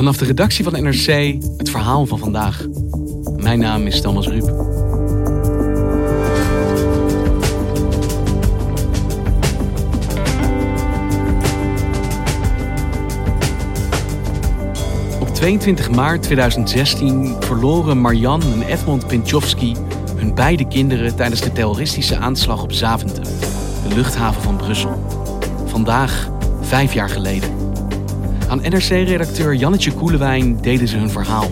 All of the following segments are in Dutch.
Vanaf de redactie van NRC het verhaal van vandaag. Mijn naam is Thomas Ruip. Op 22 maart 2016 verloren Marjan en Edmond Pinchowski hun beide kinderen tijdens de terroristische aanslag op Zaventem, de luchthaven van Brussel. Vandaag, vijf jaar geleden. Aan NRC-redacteur Jannetje Koelewijn deden ze hun verhaal.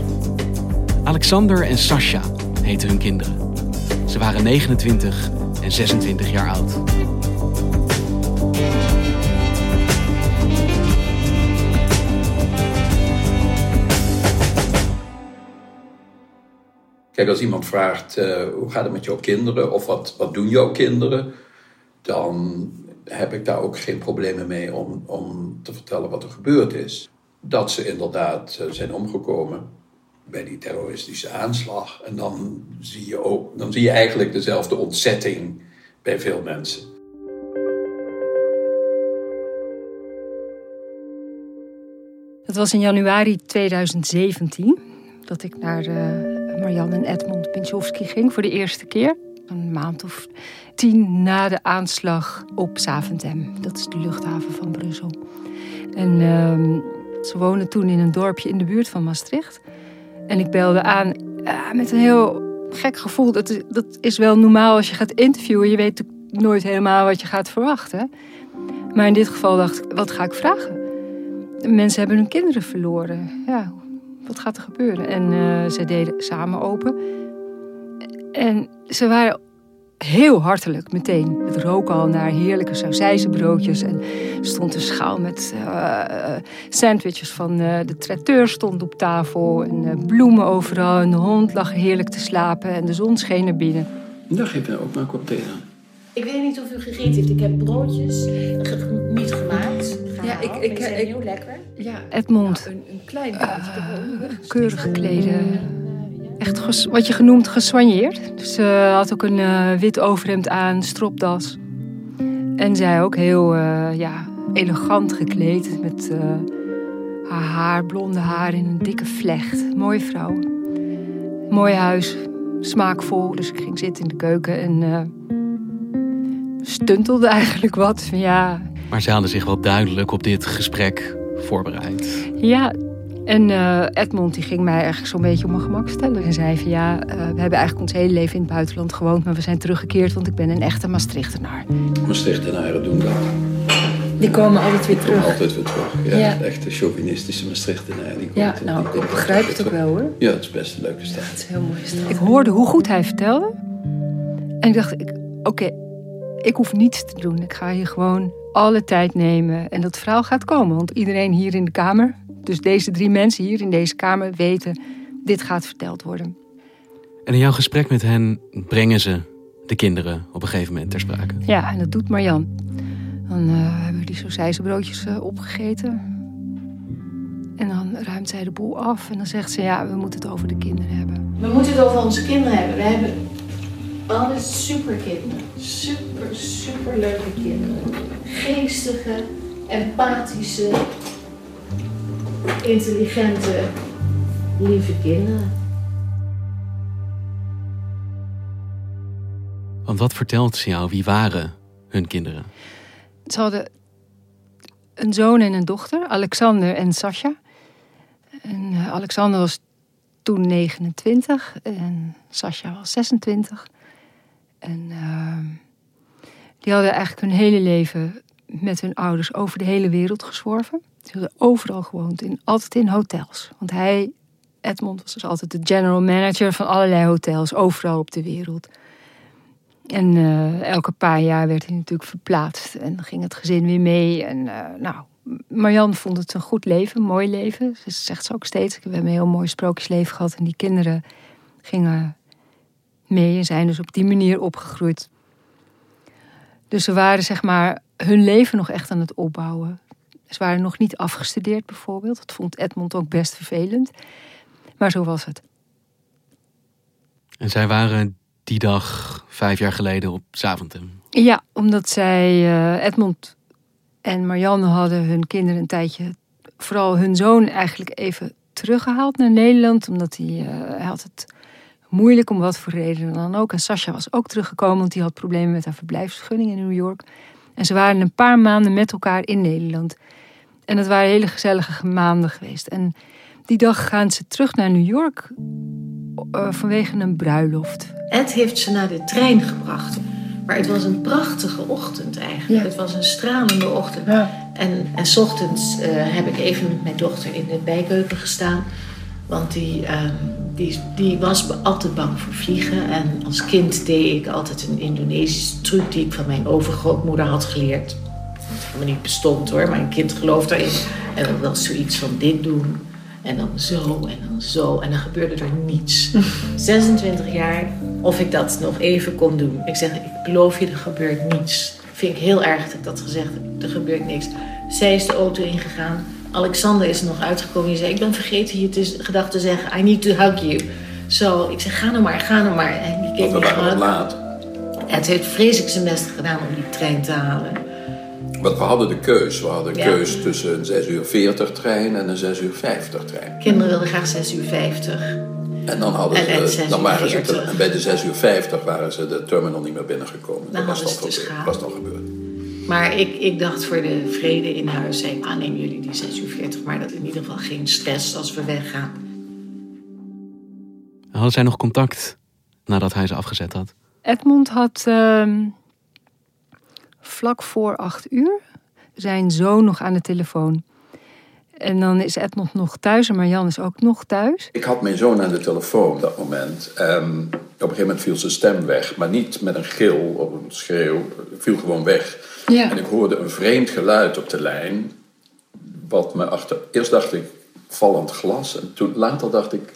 Alexander en Sascha heten hun kinderen. Ze waren 29 en 26 jaar oud. Kijk, als iemand vraagt uh, hoe gaat het met jouw kinderen of wat, wat doen jouw kinderen, dan heb ik daar ook geen problemen mee om, om te vertellen wat er gebeurd is. Dat ze inderdaad uh, zijn omgekomen bij die terroristische aanslag. En dan zie je, ook, dan zie je eigenlijk dezelfde ontzetting bij veel mensen. Het was in januari 2017 dat ik naar uh, Marianne en Edmond Pinchowski ging voor de eerste keer. Een maand of tien na de aanslag op Zaventem. Dat is de luchthaven van Brussel. En uh, ze woonden toen in een dorpje in de buurt van Maastricht. En ik belde aan met een heel gek gevoel. Dat is, dat is wel normaal als je gaat interviewen. Je weet nooit helemaal wat je gaat verwachten. Maar in dit geval dacht ik, wat ga ik vragen? Mensen hebben hun kinderen verloren. Ja, wat gaat er gebeuren? En uh, ze deden samen open. En ze waren heel hartelijk meteen. Het rook al naar heerlijke sausijzenbroodjes. En er stond een schaal met uh, sandwiches van uh, de traiteur stond op tafel. En uh, bloemen overal. En de hond lag heerlijk te slapen. En de zon scheen naar binnen. Dan geef je ook maar een kop thee aan. Ik weet niet of u gegeten heeft. Ik heb broodjes niet gemaakt. Ja, ik, ik, ik, ik heel lekker. Ja, Edmond. Ja, een, een klein broodje. keurig gekleden echt wat je genoemd gesoigneerd. Dus ze uh, had ook een uh, wit overhemd aan, stropdas. En zij ook heel uh, ja, elegant gekleed met haar haar, blonde haar in een dikke vlecht. Mooie vrouw. Mooi huis, smaakvol. Dus ik ging zitten in de keuken en stuntelde eigenlijk wat. Van, ja. Maar ze hadden zich wel duidelijk op dit gesprek voorbereid. Ja, en uh, Edmond die ging mij eigenlijk zo'n beetje op mijn gemak stellen. En zei van ja, uh, we hebben eigenlijk ons hele leven in het buitenland gewoond. Maar we zijn teruggekeerd, want ik ben een echte Maastrichtenaar. Maastrichtenaren doen dat. Die komen altijd weer terug. Altijd weer terug, ja. ja. Echte chauvinistische Maastrichtenaren. Die ja, nou, die ik begrijp het ook wel hoor. Ja, het is best een leuke stad. Het is heel mooi stad. Ik hoorde hoe goed hij vertelde. En ik dacht, oké, okay, ik hoef niets te doen. Ik ga hier gewoon alle tijd nemen. En dat verhaal gaat komen. Want iedereen hier in de kamer dus deze drie mensen hier in deze kamer weten, dit gaat verteld worden. En in jouw gesprek met hen brengen ze de kinderen op een gegeven moment ter sprake. Ja, en dat doet Marjan. Dan uh, hebben we die sausijzenbroodjes uh, opgegeten. En dan ruimt zij de boel af en dan zegt ze, ja, we moeten het over de kinderen hebben. We moeten het over onze kinderen hebben. We hebben alle superkinderen. Super, super leuke kinderen. Geestige, empathische, intelligente, lieve kinderen. Want wat vertelt ze jou? Wie waren hun kinderen? Ze hadden een zoon en een dochter, Alexander en Sascha. En uh, Alexander was toen 29 en Sascha was 26. En ehm, die hadden eigenlijk hun hele leven met hun ouders over de hele wereld gezworven. Ze hadden overal gewoond, in, altijd in hotels. Want hij, Edmond, was dus altijd de general manager van allerlei hotels, overal op de wereld. En uh, elke paar jaar werd hij natuurlijk verplaatst. En ging het gezin weer mee. En uh, nou, Marjan vond het een goed leven, een mooi leven. Ze zegt ze ook steeds. We hebben een heel mooi sprookjesleven gehad. En die kinderen gingen mee en zijn dus op die manier opgegroeid. Dus ze waren zeg maar hun leven nog echt aan het opbouwen. Ze waren nog niet afgestudeerd bijvoorbeeld. Dat vond Edmond ook best vervelend. Maar zo was het. En zij waren die dag vijf jaar geleden op Zaventem. Ja, omdat zij, uh, Edmond en Marianne hadden hun kinderen een tijdje, vooral hun zoon eigenlijk even teruggehaald naar Nederland. Omdat hij, uh, hij had het moeilijk om wat voor redenen dan ook. En Sascha was ook teruggekomen, want die had problemen met haar verblijfsvergunning in New York. En ze waren een paar maanden met elkaar in Nederland. En het waren hele gezellige maanden geweest. En die dag gaan ze terug naar New York uh, vanwege een bruiloft. Ed heeft ze naar de trein gebracht. Maar het was een prachtige ochtend eigenlijk. Ja. Het was een stralende ochtend. Ja. En, en s ochtends uh, heb ik even met mijn dochter in de bijkeuken gestaan. Want die, uh, die, die was altijd bang voor vliegen. En als kind deed ik altijd een Indonesische truc die ik van mijn overgrootmoeder had geleerd. Dat helemaal niet bestond hoor, maar een kind gelooft erin. En dat was zoiets van dit doen. En dan zo en dan zo. En dan gebeurde er niets. 26 jaar, of ik dat nog even kon doen. Ik zeg, ik beloof je, er gebeurt niets. Vind ik heel erg dat ik dat gezegd heb. Er gebeurt niks. Zij is de auto ingegaan. Alexander is er nog uitgekomen. Die zei, ik ben vergeten je te, gedacht te zeggen. I need to hug you. Zo, ik zeg, ga nou maar, ga nou maar. En die keek me waren laat. Het heeft vreselijk zijn best gedaan om die trein te halen. Want we hadden de keus. We hadden de ja. keus tussen een 6 uur 40 trein en een 6 uur 50 trein. Kinderen wilden graag 6 uur 50. En dan hadden ze, dan waren ze en bij de 6 uur 50 waren ze de terminal niet meer binnengekomen. Dan dat was, dus was al gebeurd. Maar ik, ik dacht voor de vrede in huis, zei, ah neem jullie die 6 uur 40, maar dat in ieder geval geen stress als we weggaan. Hadden zij nog contact nadat hij ze afgezet had? Edmond had uh, vlak voor acht uur zijn zoon nog aan de telefoon. En dan is Edmond nog thuis en Marjan is ook nog thuis. Ik had mijn zoon aan de telefoon op dat moment. Um, op een gegeven moment viel zijn stem weg. Maar niet met een gil of een schreeuw. viel gewoon weg. Ja. En ik hoorde een vreemd geluid op de lijn. Wat me achter... Eerst dacht ik vallend glas. En toen later dacht ik...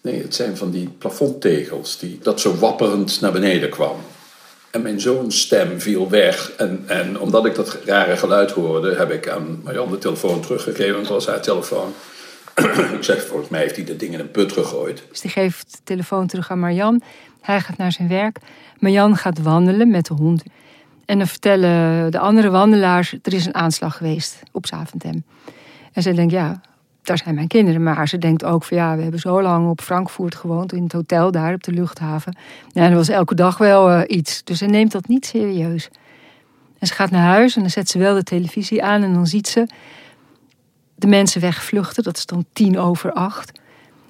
Nee, het zijn van die plafondtegels. Die, dat zo wapperend naar beneden kwam. En mijn zoons stem viel weg. En, en omdat ik dat rare geluid hoorde, heb ik aan Marjan de telefoon teruggegeven. Want het was haar telefoon. ik zeg, volgens mij heeft hij dat ding in een put gegooid. Dus die geeft de telefoon terug aan Marjan. Hij gaat naar zijn werk. Marjan gaat wandelen met de hond. En dan vertellen de andere wandelaars, er is een aanslag geweest op Zaventem. En ze denkt, ja, daar zijn mijn kinderen. Maar ze denkt ook van ja, we hebben zo lang op Frankfurt gewoond, in het hotel daar op de luchthaven. Ja, er was elke dag wel uh, iets. Dus ze neemt dat niet serieus. En ze gaat naar huis en dan zet ze wel de televisie aan en dan ziet ze de mensen wegvluchten. Dat is dan tien over acht.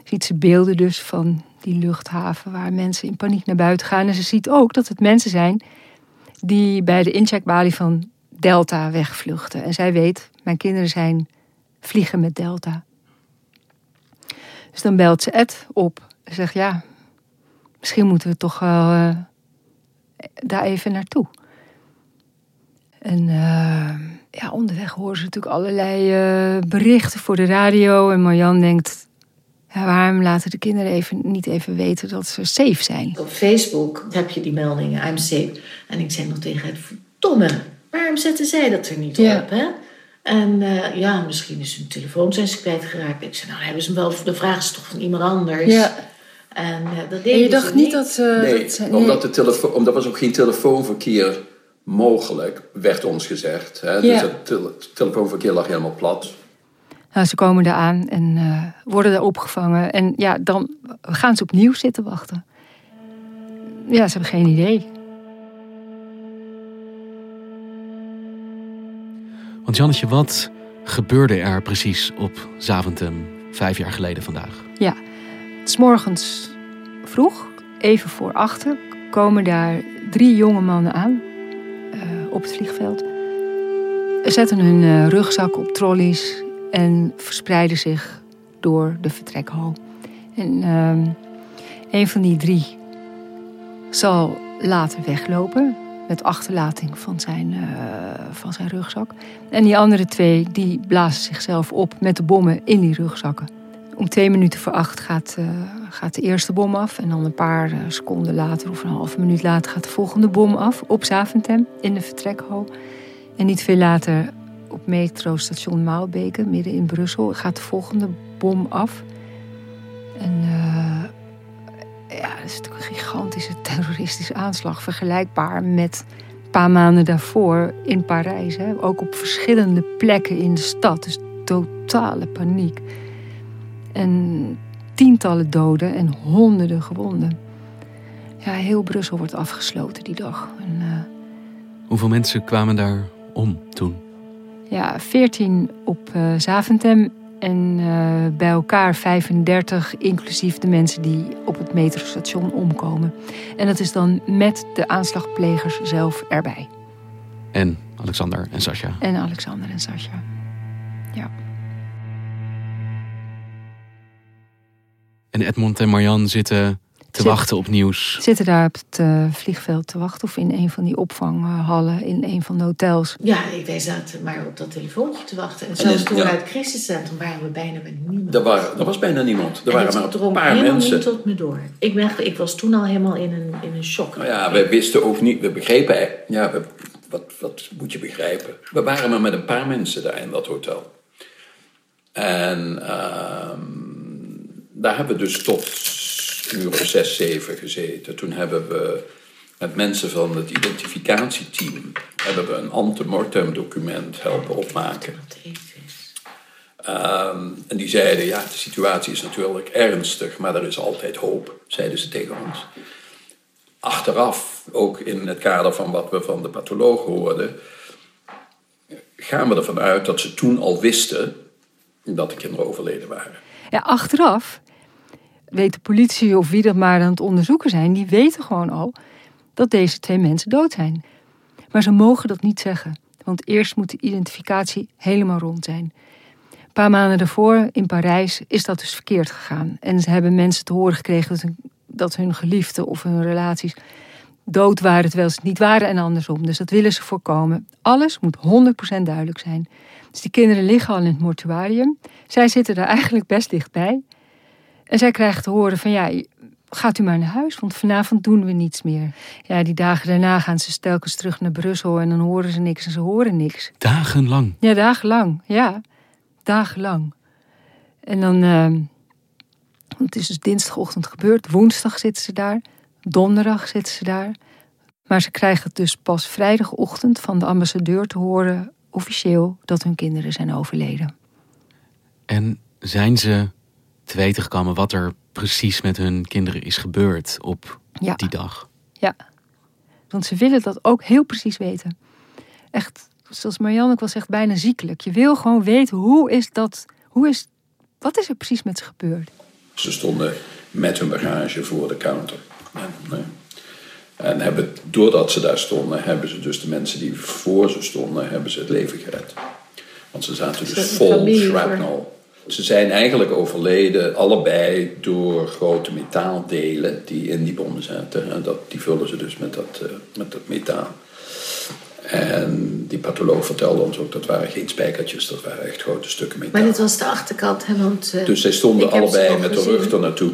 Ziet ze beelden dus van die luchthaven waar mensen in paniek naar buiten gaan. En ze ziet ook dat het mensen zijn die bij de incheckbalie van Delta wegvluchten. En zij weet, mijn kinderen zijn vliegen met Delta. Dus dan belt ze Ed op en zegt: Ja, misschien moeten we toch wel uh, daar even naartoe. En uh, ja, onderweg horen ze natuurlijk allerlei uh, berichten voor de radio. En Marjan denkt: ja, waarom laten de kinderen even, niet even weten dat ze safe zijn? Op Facebook heb je die meldingen: I'm safe. En ik zei nog tegen het: Verdomme, waarom zetten zij dat er niet Ja. op? Hè? En uh, ja, misschien is hun telefoon zijn ze kwijtgeraakt. Ik zei, nou hebben ze hem wel, de vraag is toch van iemand anders. Ja. En uh, dat En deden je ze dacht niet dat ze. Nee, dat ze- omdat, de telefoon, omdat er was ook geen telefoonverkeer mogelijk, werd ons gezegd. Hè? Dus Ja. het tele- telefoonverkeer lag helemaal plat. Nou, ze komen eraan en eh, worden er opgevangen. En ja, dan gaan ze opnieuw zitten wachten. Ja, ze hebben geen idee. Want Jannetje, wat gebeurde er precies op Zaventem vijf jaar geleden vandaag? Ja, s morgens vroeg, even voor achter, komen daar drie jonge mannen aan uh, op het vliegveld. Zetten hun uh, rugzak op trolleys en verspreiden zich door de vertrekhal. En uh, een van die drie zal later weglopen met achterlating van zijn, uh, van zijn rugzak. En die andere twee die blazen zichzelf op met de bommen in die rugzakken. Om twee minuten voor acht gaat, uh, gaat de eerste bom af. En dan een paar uh, seconden later of een halve minuut later gaat de volgende bom af. Op Zaventem in de vertrekhal. En niet veel later op metrostation Maalbeke, midden in Brussel, gaat de volgende bom af. En ja, dat is natuurlijk een gigantische terroristische aanslag. Vergelijkbaar met een paar maanden daarvoor in Parijs. Hè. Ook op verschillende plekken in de stad. Dus totale paniek. En tientallen doden en honderden gewonden. Ja, heel Brussel wordt afgesloten die dag. En, uh... Hoeveel mensen kwamen daar om toen? Ja, 14 op uh, Zaventem en uh, bij elkaar 35, inclusief de mensen die op het metrostation omkomen. En dat is dan met de aanslagplegers zelf erbij. En Alexander en Sascha. En Alexander en Sascha. Ja. En Edmond en Marianne zitten te wachten op nieuws. Zitten daar op het uh, vliegveld te wachten of in een van die opvanghallen in een van de hotels. Ja, wij zaten maar op dat telefoontje te wachten. En zelfs toen we uit het waren we bijna met niemand. Er, waren, er was bijna niemand. Er en waren maar een paar helemaal mensen. niet tot me door. Ik, ben, ik was toen al helemaal in een, in een shock. Nou ja, we wisten ook niet, we begrepen, ja, we, wat, wat moet je begrijpen? We waren maar met een paar mensen daar in dat hotel. En uh, daar hebben we dus tot uur of zes, zeven gezeten. Toen hebben we met mensen van het identificatieteam hebben we een antemortem document helpen opmaken. Um, en die zeiden, ja, de situatie is natuurlijk ernstig, maar er is altijd hoop, zeiden ze tegen ons. Achteraf, ook in het kader van wat we van de patholoog hoorden, gaan we ervan uit dat ze toen al wisten dat de kinderen overleden waren. Ja, achteraf weet de politie of wie dat maar aan het onderzoeken zijn, die weten gewoon al dat deze twee mensen dood zijn. Maar ze mogen dat niet zeggen, want eerst moet de identificatie helemaal rond zijn. Een paar maanden daarvoor in Parijs is dat dus verkeerd gegaan. En ze hebben mensen te horen gekregen dat hun, dat hun geliefden of hun relaties dood waren terwijl ze het niet waren en andersom. Dus dat willen ze voorkomen. Alles moet 100% duidelijk zijn. Dus die kinderen liggen al in het mortuarium. Zij zitten daar eigenlijk best dichtbij. En zij krijgen te horen van ja, gaat u maar naar huis, want vanavond doen we niets meer. Ja, die dagen daarna gaan ze telkens terug naar Brussel en dan horen ze niks en ze horen niks. Dagenlang? Ja, dagenlang. Ja, dagenlang. En dan, uh, het is dus dinsdagochtend gebeurd, woensdag zitten ze daar, donderdag zitten ze daar. Maar ze krijgen het dus pas vrijdagochtend van de ambassadeur te horen, officieel, dat hun kinderen zijn overleden. En zijn ze te weten gekomen wat er precies met hun kinderen is gebeurd op ja. die dag. Ja, want ze willen dat ook heel precies weten. Echt, zoals Marianne ook wel zegt, bijna ziekelijk. Je wil gewoon weten hoe is dat, hoe is, wat is er precies met ze gebeurd? Ze stonden met hun bagage voor de counter. Ja, nee. En hebben, doordat ze daar stonden, hebben ze dus de mensen die voor ze stonden, hebben ze het leven gered. Want ze zaten dus vol shrapnel. Ze zijn eigenlijk overleden, allebei door grote metaaldelen die in die bommen zaten. En dat, die vullen ze dus met dat, uh, met dat metaal. En die patholoog vertelde ons ook dat waren geen spijkertjes, dat waren echt grote stukken metaal. Maar dit was de achterkant, hè? Want, uh, dus zij stonden allebei met de rug er naartoe.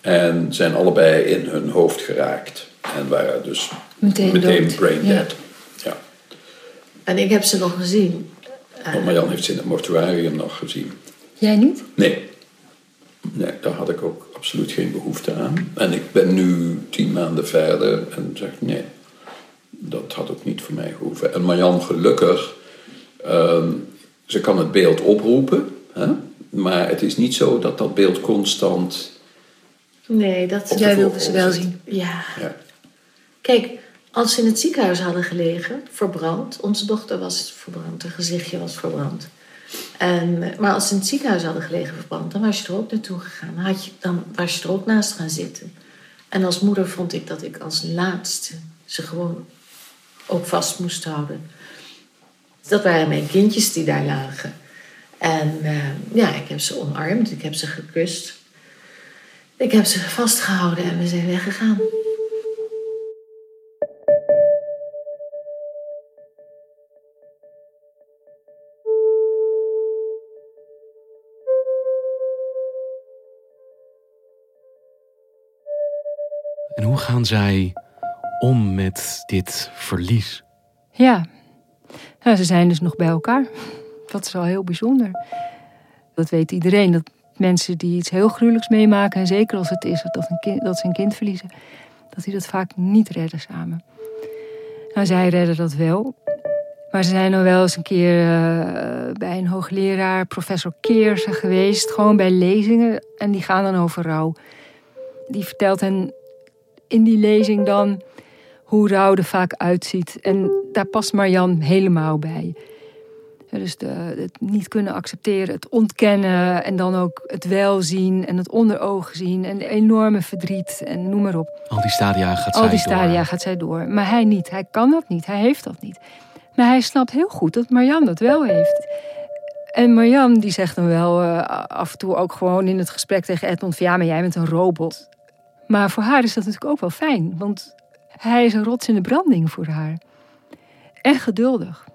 En zijn allebei in hun hoofd geraakt. En waren dus meteen, meteen brain dead. Ja. En ik heb ze nog gezien. Uh, Marjan heeft ze in het mortuarium nog gezien. Jij niet? Nee. Nee, daar had ik ook absoluut geen behoefte aan. En ik ben nu tien maanden verder en zeg nee, dat had ook niet voor mij gehoeven. En Marjan, gelukkig, um, ze kan het beeld oproepen, hè? maar het is niet zo dat dat beeld constant. Nee, dat jij wilde ze wel zien. Ja. ja. Kijk, als ze in het ziekenhuis hadden gelegen, verbrand, onze dochter was verbrand, haar gezichtje was verbrand. En, maar als ze in het ziekenhuis hadden gelegen verbrand, dan was je er ook naartoe gegaan. Had je, dan was je er ook naast gaan zitten. En als moeder vond ik dat ik als laatste ze gewoon ook vast moest houden. Dat waren mijn kindjes die daar lagen. En uh, ja, ik heb ze omarmd, ik heb ze gekust. Ik heb ze vastgehouden en we zijn weggegaan. En hoe gaan zij om met dit verlies? Ja, nou, ze zijn dus nog bij elkaar. Dat is wel heel bijzonder. Dat weet iedereen. Dat mensen die iets heel gruwelijks meemaken, en zeker als het is dat, een kind, dat ze een kind verliezen, dat die dat vaak niet redden samen. Nou, zij redden dat wel. Maar ze zijn nog wel eens een keer uh, bij een hoogleraar, professor Keersen, geweest. Gewoon bij lezingen. En die gaan dan over rouw. Die vertelt hen in die lezing dan hoe rouw er vaak uitziet. En daar past Marjan helemaal bij. Dus de, het niet kunnen accepteren, het ontkennen en dan ook het wel zien en het onder ogen zien en enorme verdriet en noem maar op. Al die stadia gaat Al zij die stadia door. gaat zij door. Maar hij niet. Hij kan dat niet. Hij heeft dat niet. Maar hij snapt heel goed dat Marjan dat wel heeft. En Marjan die zegt dan wel uh, af en toe ook gewoon in het gesprek tegen Edmond van ja, maar jij bent een robot. Maar voor haar is dat natuurlijk ook wel fijn, want hij is een rots in de branding voor haar. En geduldig.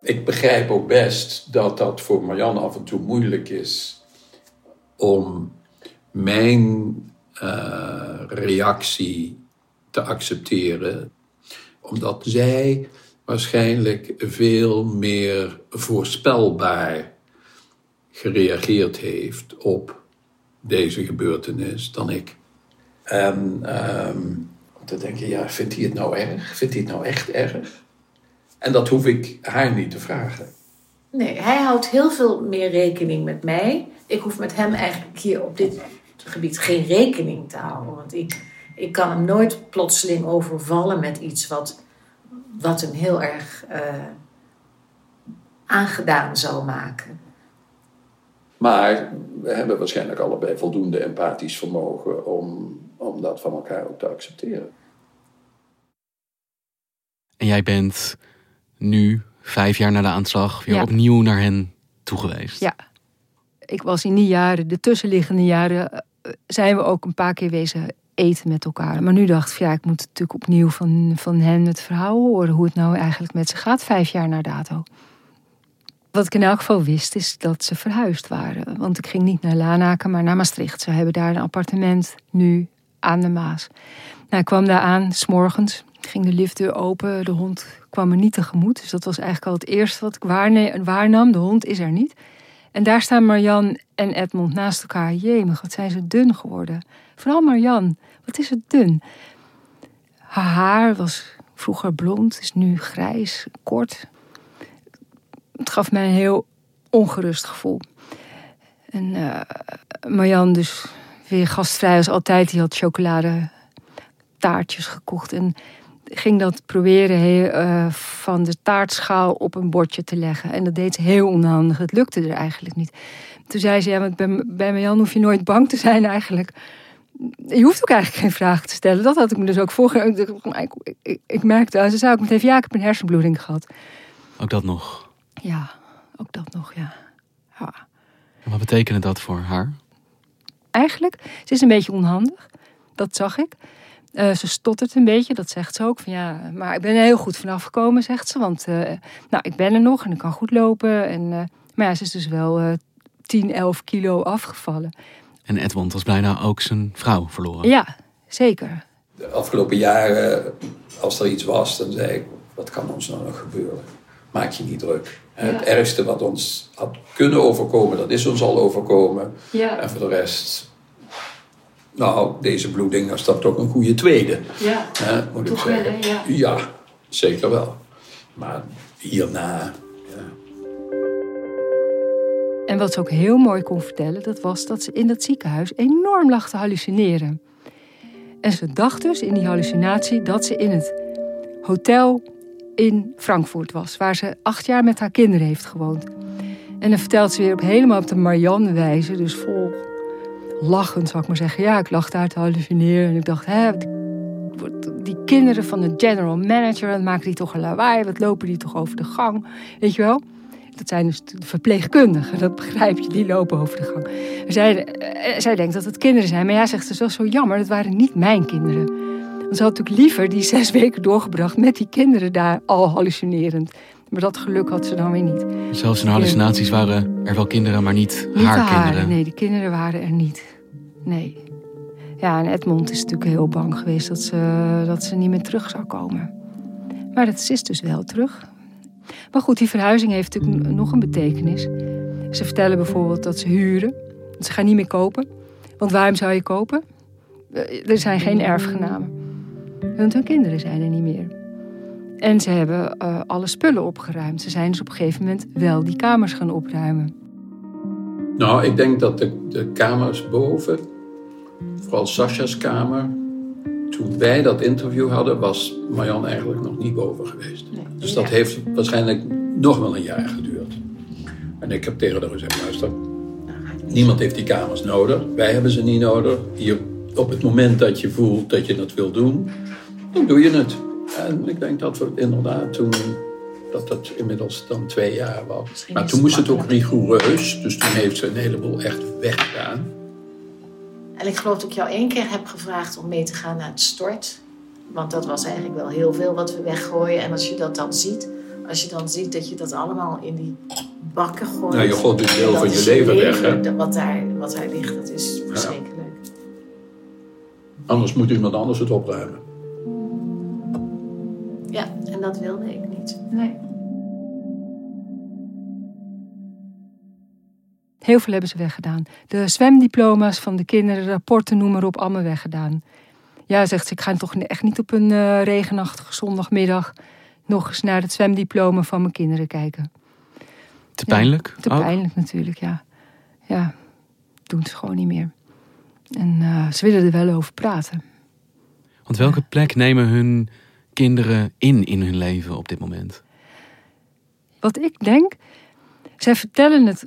Ik begrijp ook best dat dat voor Marianne af en toe moeilijk is om mijn uh, reactie te accepteren, omdat zij waarschijnlijk veel meer voorspelbaar gereageerd heeft op deze gebeurtenis dan ik. En um, dan denk je, ja, vindt hij het nou erg? Vindt hij het nou echt erg? En dat hoef ik haar niet te vragen. Nee, hij houdt heel veel meer rekening met mij. Ik hoef met hem eigenlijk hier op dit gebied geen rekening te houden. Want ik, ik kan hem nooit plotseling overvallen met iets wat, wat hem heel erg uh, aangedaan zou maken. Maar we hebben waarschijnlijk allebei voldoende empathisch vermogen om, om dat van elkaar ook te accepteren. En jij bent nu, vijf jaar na de aanslag, weer Ja. opnieuw naar hen toegeweest. Ja. Ik was in die jaren, de tussenliggende jaren, eh, zijn we ook een paar keer wezen eten met elkaar. Maar nu dacht ik, ja, ik moet natuurlijk opnieuw van, van hen het verhaal horen. Hoe het nou eigenlijk met ze gaat, vijf jaar na dato. Wat ik in elk geval wist, is dat ze verhuisd waren. Want ik ging niet naar Lanaken, maar naar Maastricht. Ze hebben daar een appartement nu aan de Maas. Nou, kwam daar aan, s'morgens. Ging de liftdeur open, de hond kwam me niet tegemoet. Dus dat was eigenlijk al het eerste wat ik waarnam. De hond is er niet. En daar staan Marjan en Edmond naast elkaar. Jemig, wat zijn ze dun geworden. Vooral Marjan, wat is het dun. Haar haar was vroeger blond, is nu grijs, kort. Het gaf mij een heel ongerust gevoel. En eh, Marjan dus weer gastvrij als altijd. Die had chocolade taartjes gekocht. En ging dat proberen heel, uh, van de taartschaal op een bordje te leggen. En dat deed ze heel onhandig. Het lukte er eigenlijk niet. Toen zei ze, ja, want bij, bij Marjan hoef je nooit bang te zijn eigenlijk. Je hoeft ook eigenlijk geen vragen te stellen. Dat had ik me dus ook voorgenomen. Ik, ik, ik, ik merkte, ze zei ook meteen, ja, ik heb een hersenbloeding gehad. Ook dat nog. Ja, ook dat nog, ja. ja. En wat betekende dat voor haar? Eigenlijk, ze is een beetje onhandig. Dat zag ik. Uh, ze stottert een beetje, dat zegt ze ook. Van, ja, maar ik ben er heel goed vanaf gekomen, zegt ze. Want uh, nou, ik ben er nog en ik kan goed lopen. En, uh, maar ja, ze is dus wel 10, 11 kilo afgevallen. En Edmond was bijna ook zijn vrouw verloren. Ja, zeker. De afgelopen jaren, als er iets was, dan zei ik... wat kan ons nou nog gebeuren? Maak je niet druk. Ja. Het ergste wat ons had kunnen overkomen, dat is ons al overkomen. Ja. En voor de rest nou, deze bloeding is dat toch een goede tweede. Ja, hè, moet toch ik zeggen. wel, ja. ja, zeker wel. Maar hierna, ja. En wat ze ook heel mooi kon vertellen, dat was dat ze in dat ziekenhuis enorm lag te hallucineren. En ze dacht dus in die hallucinatie dat ze in het hotel in Frankfurt was, waar ze acht jaar met haar kinderen heeft gewoond. En dan vertelt ze weer op helemaal op de Marianne wijze, dus vol lachend, zou ik maar zeggen. Ja, ik lag daar te hallucineren. En ik dacht, hè, die kinderen van de general manager, wat maken die toch een lawaai, wat lopen die toch over de gang, weet je wel? Dat zijn dus verpleegkundigen, dat begrijp je, die lopen over de gang. Zij, eh, zij denkt dat het kinderen zijn, maar ja, zegt ze, dat is zo jammer, dat waren niet mijn kinderen. Ze had natuurlijk liever die zes weken doorgebracht met die kinderen daar al hallucinerend. Maar dat geluk had ze dan weer niet. Zelfs in hallucinaties waren er wel kinderen, maar niet, Niet haar kinderen. Nee, de kinderen waren er niet. Nee. Ja, en Edmond is natuurlijk heel bang geweest dat ze, dat ze niet meer terug zou komen. Maar dat is dus wel terug. Maar goed, die verhuizing heeft natuurlijk nog een betekenis. Ze vertellen bijvoorbeeld dat ze huren. Ze gaan niet meer kopen. Want waarom zou je kopen? Eh, Er zijn geen erfgenamen. Want hun kinderen zijn er niet meer. En ze hebben eh, alle spullen opgeruimd. Ze zijn dus op een gegeven moment wel die kamers gaan opruimen. Nou, ik denk dat de, de kamers boven, vooral Sascha's kamer, toen wij dat interview hadden, was Marjan eigenlijk nog niet boven geweest. dus dat heeft waarschijnlijk nog wel een jaar geduurd. En ik heb tegen haar gezegd, luister, niemand heeft die kamers nodig. Wij hebben ze niet nodig. Hier, op het moment dat je voelt dat je het wil doen, dan doe je het. En ik denk dat we inderdaad toen, dat dat inmiddels dan twee jaar was. Misschien Maar toen moest het ook rigoureus. Dus toen heeft ze een heleboel echt weggedaan. En ik geloof dat ik jou één keer heb gevraagd om mee te gaan naar het stort. Want dat was eigenlijk wel heel veel wat we weggooien. En als je dat dan ziet, als je dan ziet dat je dat allemaal in die bakken gooit. Nou, je gooit een deel van je leven weg, hè? Wat daar, wat daar ligt, dat is verschrikkelijk. Anders moet iemand anders het opruimen. Ja, en dat wilde ik niet. Nee. Heel veel hebben ze weggedaan. De zwemdiploma's van de kinderen, rapporten, noem maar op, allemaal weggedaan. Ja, zegt ze, ik ga toch echt niet op een eh, regenachtige zondagmiddag nog eens naar het zwemdiploma van mijn kinderen kijken. Te Ja, pijnlijk Te ook? pijnlijk natuurlijk, ja. Ja, doen ze gewoon niet meer. En eh, ze willen er wel over praten. Want welke plek nemen hun kinderen in in hun leven op dit moment? Wat ik denk, zij vertellen het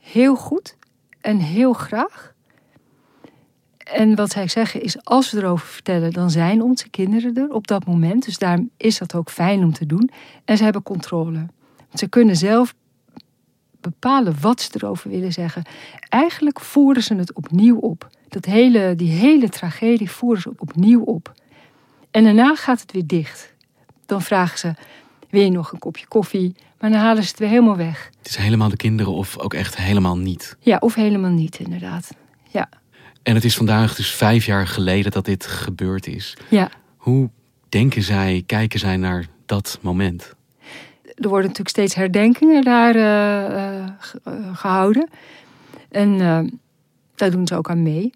heel goed en heel graag. En wat zij zeggen is, als we erover vertellen, dan zijn onze kinderen er op dat moment. Dus daarom is dat ook fijn om te doen. En ze hebben controle. Ze kunnen zelf bepalen wat ze erover willen zeggen. Eigenlijk voeren ze het opnieuw op. Dat hele, die hele tragedie voeren ze opnieuw op. En daarna gaat het weer dicht. Dan vragen ze, je nog een kopje koffie? Maar dan halen ze het weer helemaal weg. Het is helemaal de kinderen of ook echt helemaal niet. Ja, of helemaal niet, inderdaad. Ja, En het is vandaag dus vijf jaar geleden dat dit gebeurd is. ja. Hoe denken zij, kijken zij naar dat moment? er worden natuurlijk steeds herdenkingen daar eh, eh, eh, gehouden. En eh, daar doen ze ook aan mee.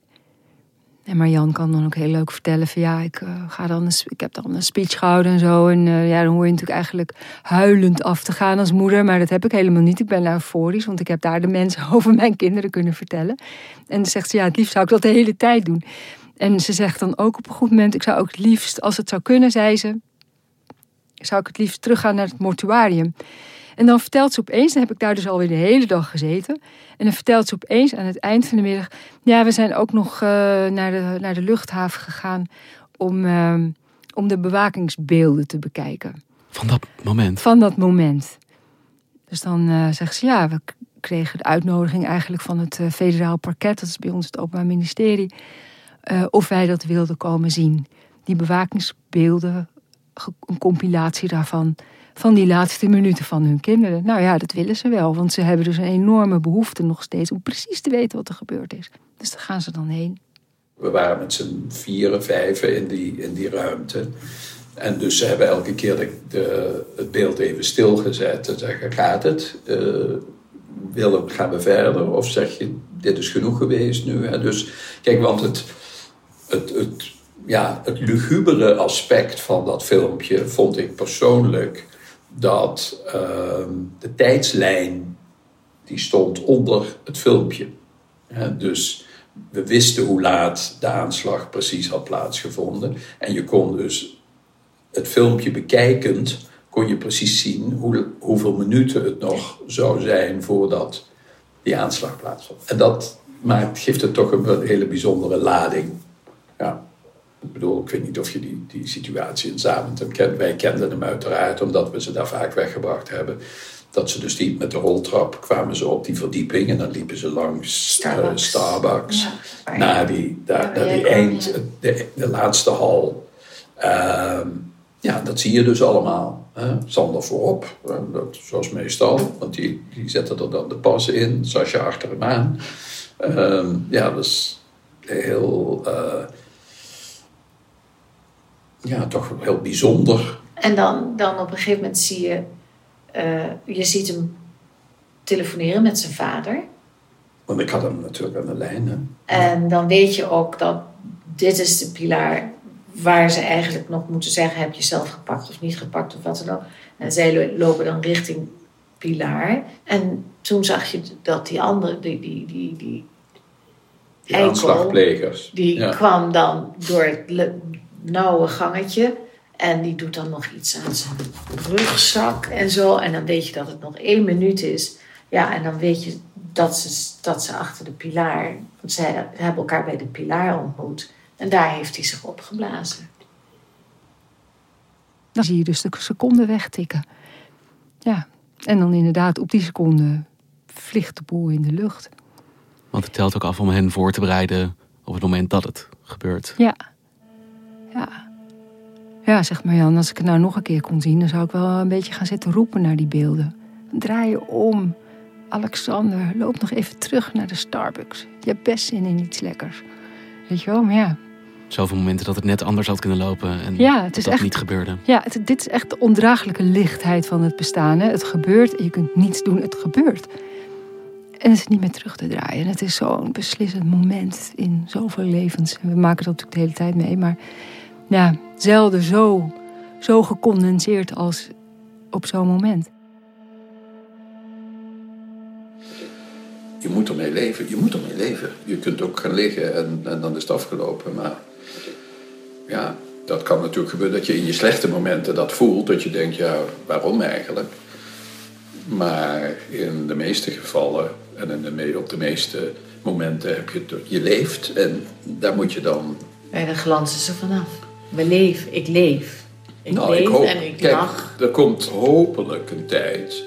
En Marjan kan dan ook heel leuk vertellen van ja, ik, eh, ga dan ik heb dan een speech gehouden en zo. En eh, ja, dan hoor je natuurlijk eigenlijk huilend af te gaan als moeder. Maar dat heb ik helemaal niet. Ik ben euforisch, want ik heb daar de mensen over mijn kinderen kunnen vertellen. En dan zegt ze ja, het liefst zou ik dat de hele tijd doen. En ze zegt dan ook op een goed moment, ik zou ook het liefst, als het zou kunnen, zei ze, zou ik het liefst teruggaan naar het mortuarium. En dan vertelt ze opeens, dan heb ik daar dus alweer de hele dag gezeten. En dan vertelt ze opeens aan het eind van de middag... ja, we zijn ook nog eh, naar, de, naar de luchthaven gegaan... om, eh, om de bewakingsbeelden te bekijken Van dat moment. van dat moment. Dus dan eh zegt ze, ja, we kregen de uitnodiging eigenlijk van het eh, federaal parket... dat is bij ons het Openbaar Ministerie... of wij dat wilden komen zien. Die bewakingsbeelden, een compilatie daarvan... van die laatste minuten van hun kinderen. Nou ja, dat willen ze wel, want ze hebben dus een enorme behoefte nog steeds... om precies te weten wat er gebeurd is. Dus daar gaan ze dan heen. We waren met z'n vieren, vijven in die, in die ruimte. En dus ze hebben elke keer de, de, het beeld even stilgezet en zeggen, gaat het? Eh, willen, gaan we verder? Of zeg je, dit is genoeg geweest nu? Hè? Dus kijk, want het, het, het, ja, het lugubere aspect van dat filmpje vond ik persoonlijk dat ehm, de tijdslijn die stond onder het filmpje. Dus we wisten hoe laat de aanslag precies had plaatsgevonden. En je kon dus het filmpje bekijkend, kon je precies zien hoe, hoeveel minuten het nog zou zijn voordat die aanslag plaatsvond. En dat maakt, geeft het toch een hele bijzondere lading. Ja. Ik bedoel, ik weet niet of je die, die situatie in Zaventem kent. Wij kenden hem uiteraard, omdat we ze daar vaak weggebracht hebben. Dat ze dus die, met de roltrap kwamen ze op die verdieping en dan liepen ze langs Starbucks, uh, Starbucks ja, naar die, daar, naar die eind, de, de, laatste hal. Uh, ja, dat zie je dus allemaal. Hè? Sander voorop, dat, zoals meestal, want die, die zetten er dan de passen in, Sascha achter hem aan. Uh, ja, dat is heel, uh, ja, toch heel bijzonder. En dan, dan op een gegeven moment zie je uh, je ziet hem telefoneren met zijn vader. Want ik had hem natuurlijk aan de lijn. Hè? En dan weet je ook dat dit is de pilaar waar ze eigenlijk nog moeten zeggen: heb je zelf gepakt of niet gepakt of wat dan ook. En zij lopen dan richting pilaar. En toen zag je dat die andere, die, die, die, die, die aanslagplegers. Die kwam dan door het nauwe gangetje. En die doet dan nog iets aan zijn rugzak en zo. En dan weet je dat het nog één minuut is. Ja, en dan weet je dat ze, dat ze achter de pilaar... Want zij hebben elkaar bij de pilaar ontmoet. En daar heeft hij zich opgeblazen. Dan zie je dus de seconde wegtikken. Ja, en dan inderdaad op die seconde vliegt de boel in de lucht. Want het telt ook af om hen voor te bereiden op het moment dat het gebeurt. Ja, ja. Ja, zegt Marjan, als ik het nou nog een keer kon zien... dan zou ik wel een beetje gaan zitten roepen naar die beelden. Draai je om. Alexander, loop nog even terug naar de Starbucks. Je hebt best zin in iets lekkers. Weet je wel, maar ja... Zoveel momenten dat het net anders had kunnen lopen en ja, het is dat, echt, niet gebeurde. Ja, het, dit is echt de ondraaglijke lichtheid van het bestaan. Hè? Het gebeurt en je kunt niets doen, het gebeurt. En het is niet meer terug te draaien. Het is zo'n beslissend moment in zoveel levens. We maken dat natuurlijk de hele tijd mee, maar ja, zelden zo, zo gecondenseerd als op zo'n moment. Je moet ermee leven, je moet ermee leven. Je kunt ook gaan liggen en, en dan is het afgelopen. Maar ja, dat kan natuurlijk gebeuren dat je in je slechte momenten dat voelt. Dat je denkt, ja, waarom eigenlijk? Maar in de meeste gevallen en in de, op de meeste momenten heb je het, je leeft en daar moet je dan. Bij de glans is er vanaf. We leven, ik leef. Ik nou, leef ik hoop, en ik kijk, lach. Er komt hopelijk een tijd,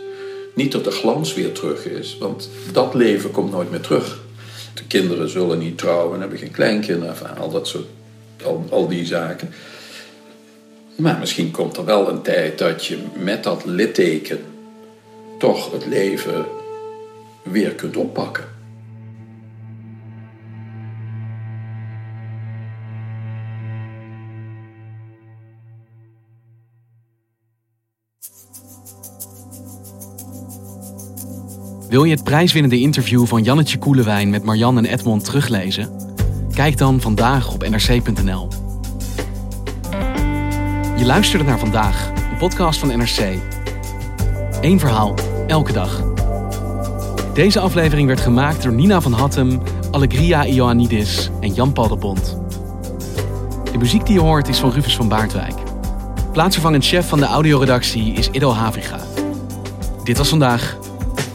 niet dat de glans weer terug is, want dat leven komt nooit meer terug. De kinderen zullen niet trouwen, hebben geen kleinkinderen, enfin, al dat soort, al, al die zaken. Maar misschien komt er wel een tijd dat je met dat litteken toch het leven weer kunt oppakken. Wil je het prijswinnende interview van Jannetje Koelewijn met Marianne en Edmond teruglezen? Kijk dan vandaag op nrc.nl. Je luisterde naar vandaag, een podcast van NRC. Eén verhaal, elke dag. Deze aflevering werd gemaakt door Nina van Hattem, Allegria Ioannidis en Jan-Paul de Bond. De muziek die je hoort is van Rufus van Baardwijk. Plaatsvervangend chef van de audioredactie is Ido Haviga. Dit was vandaag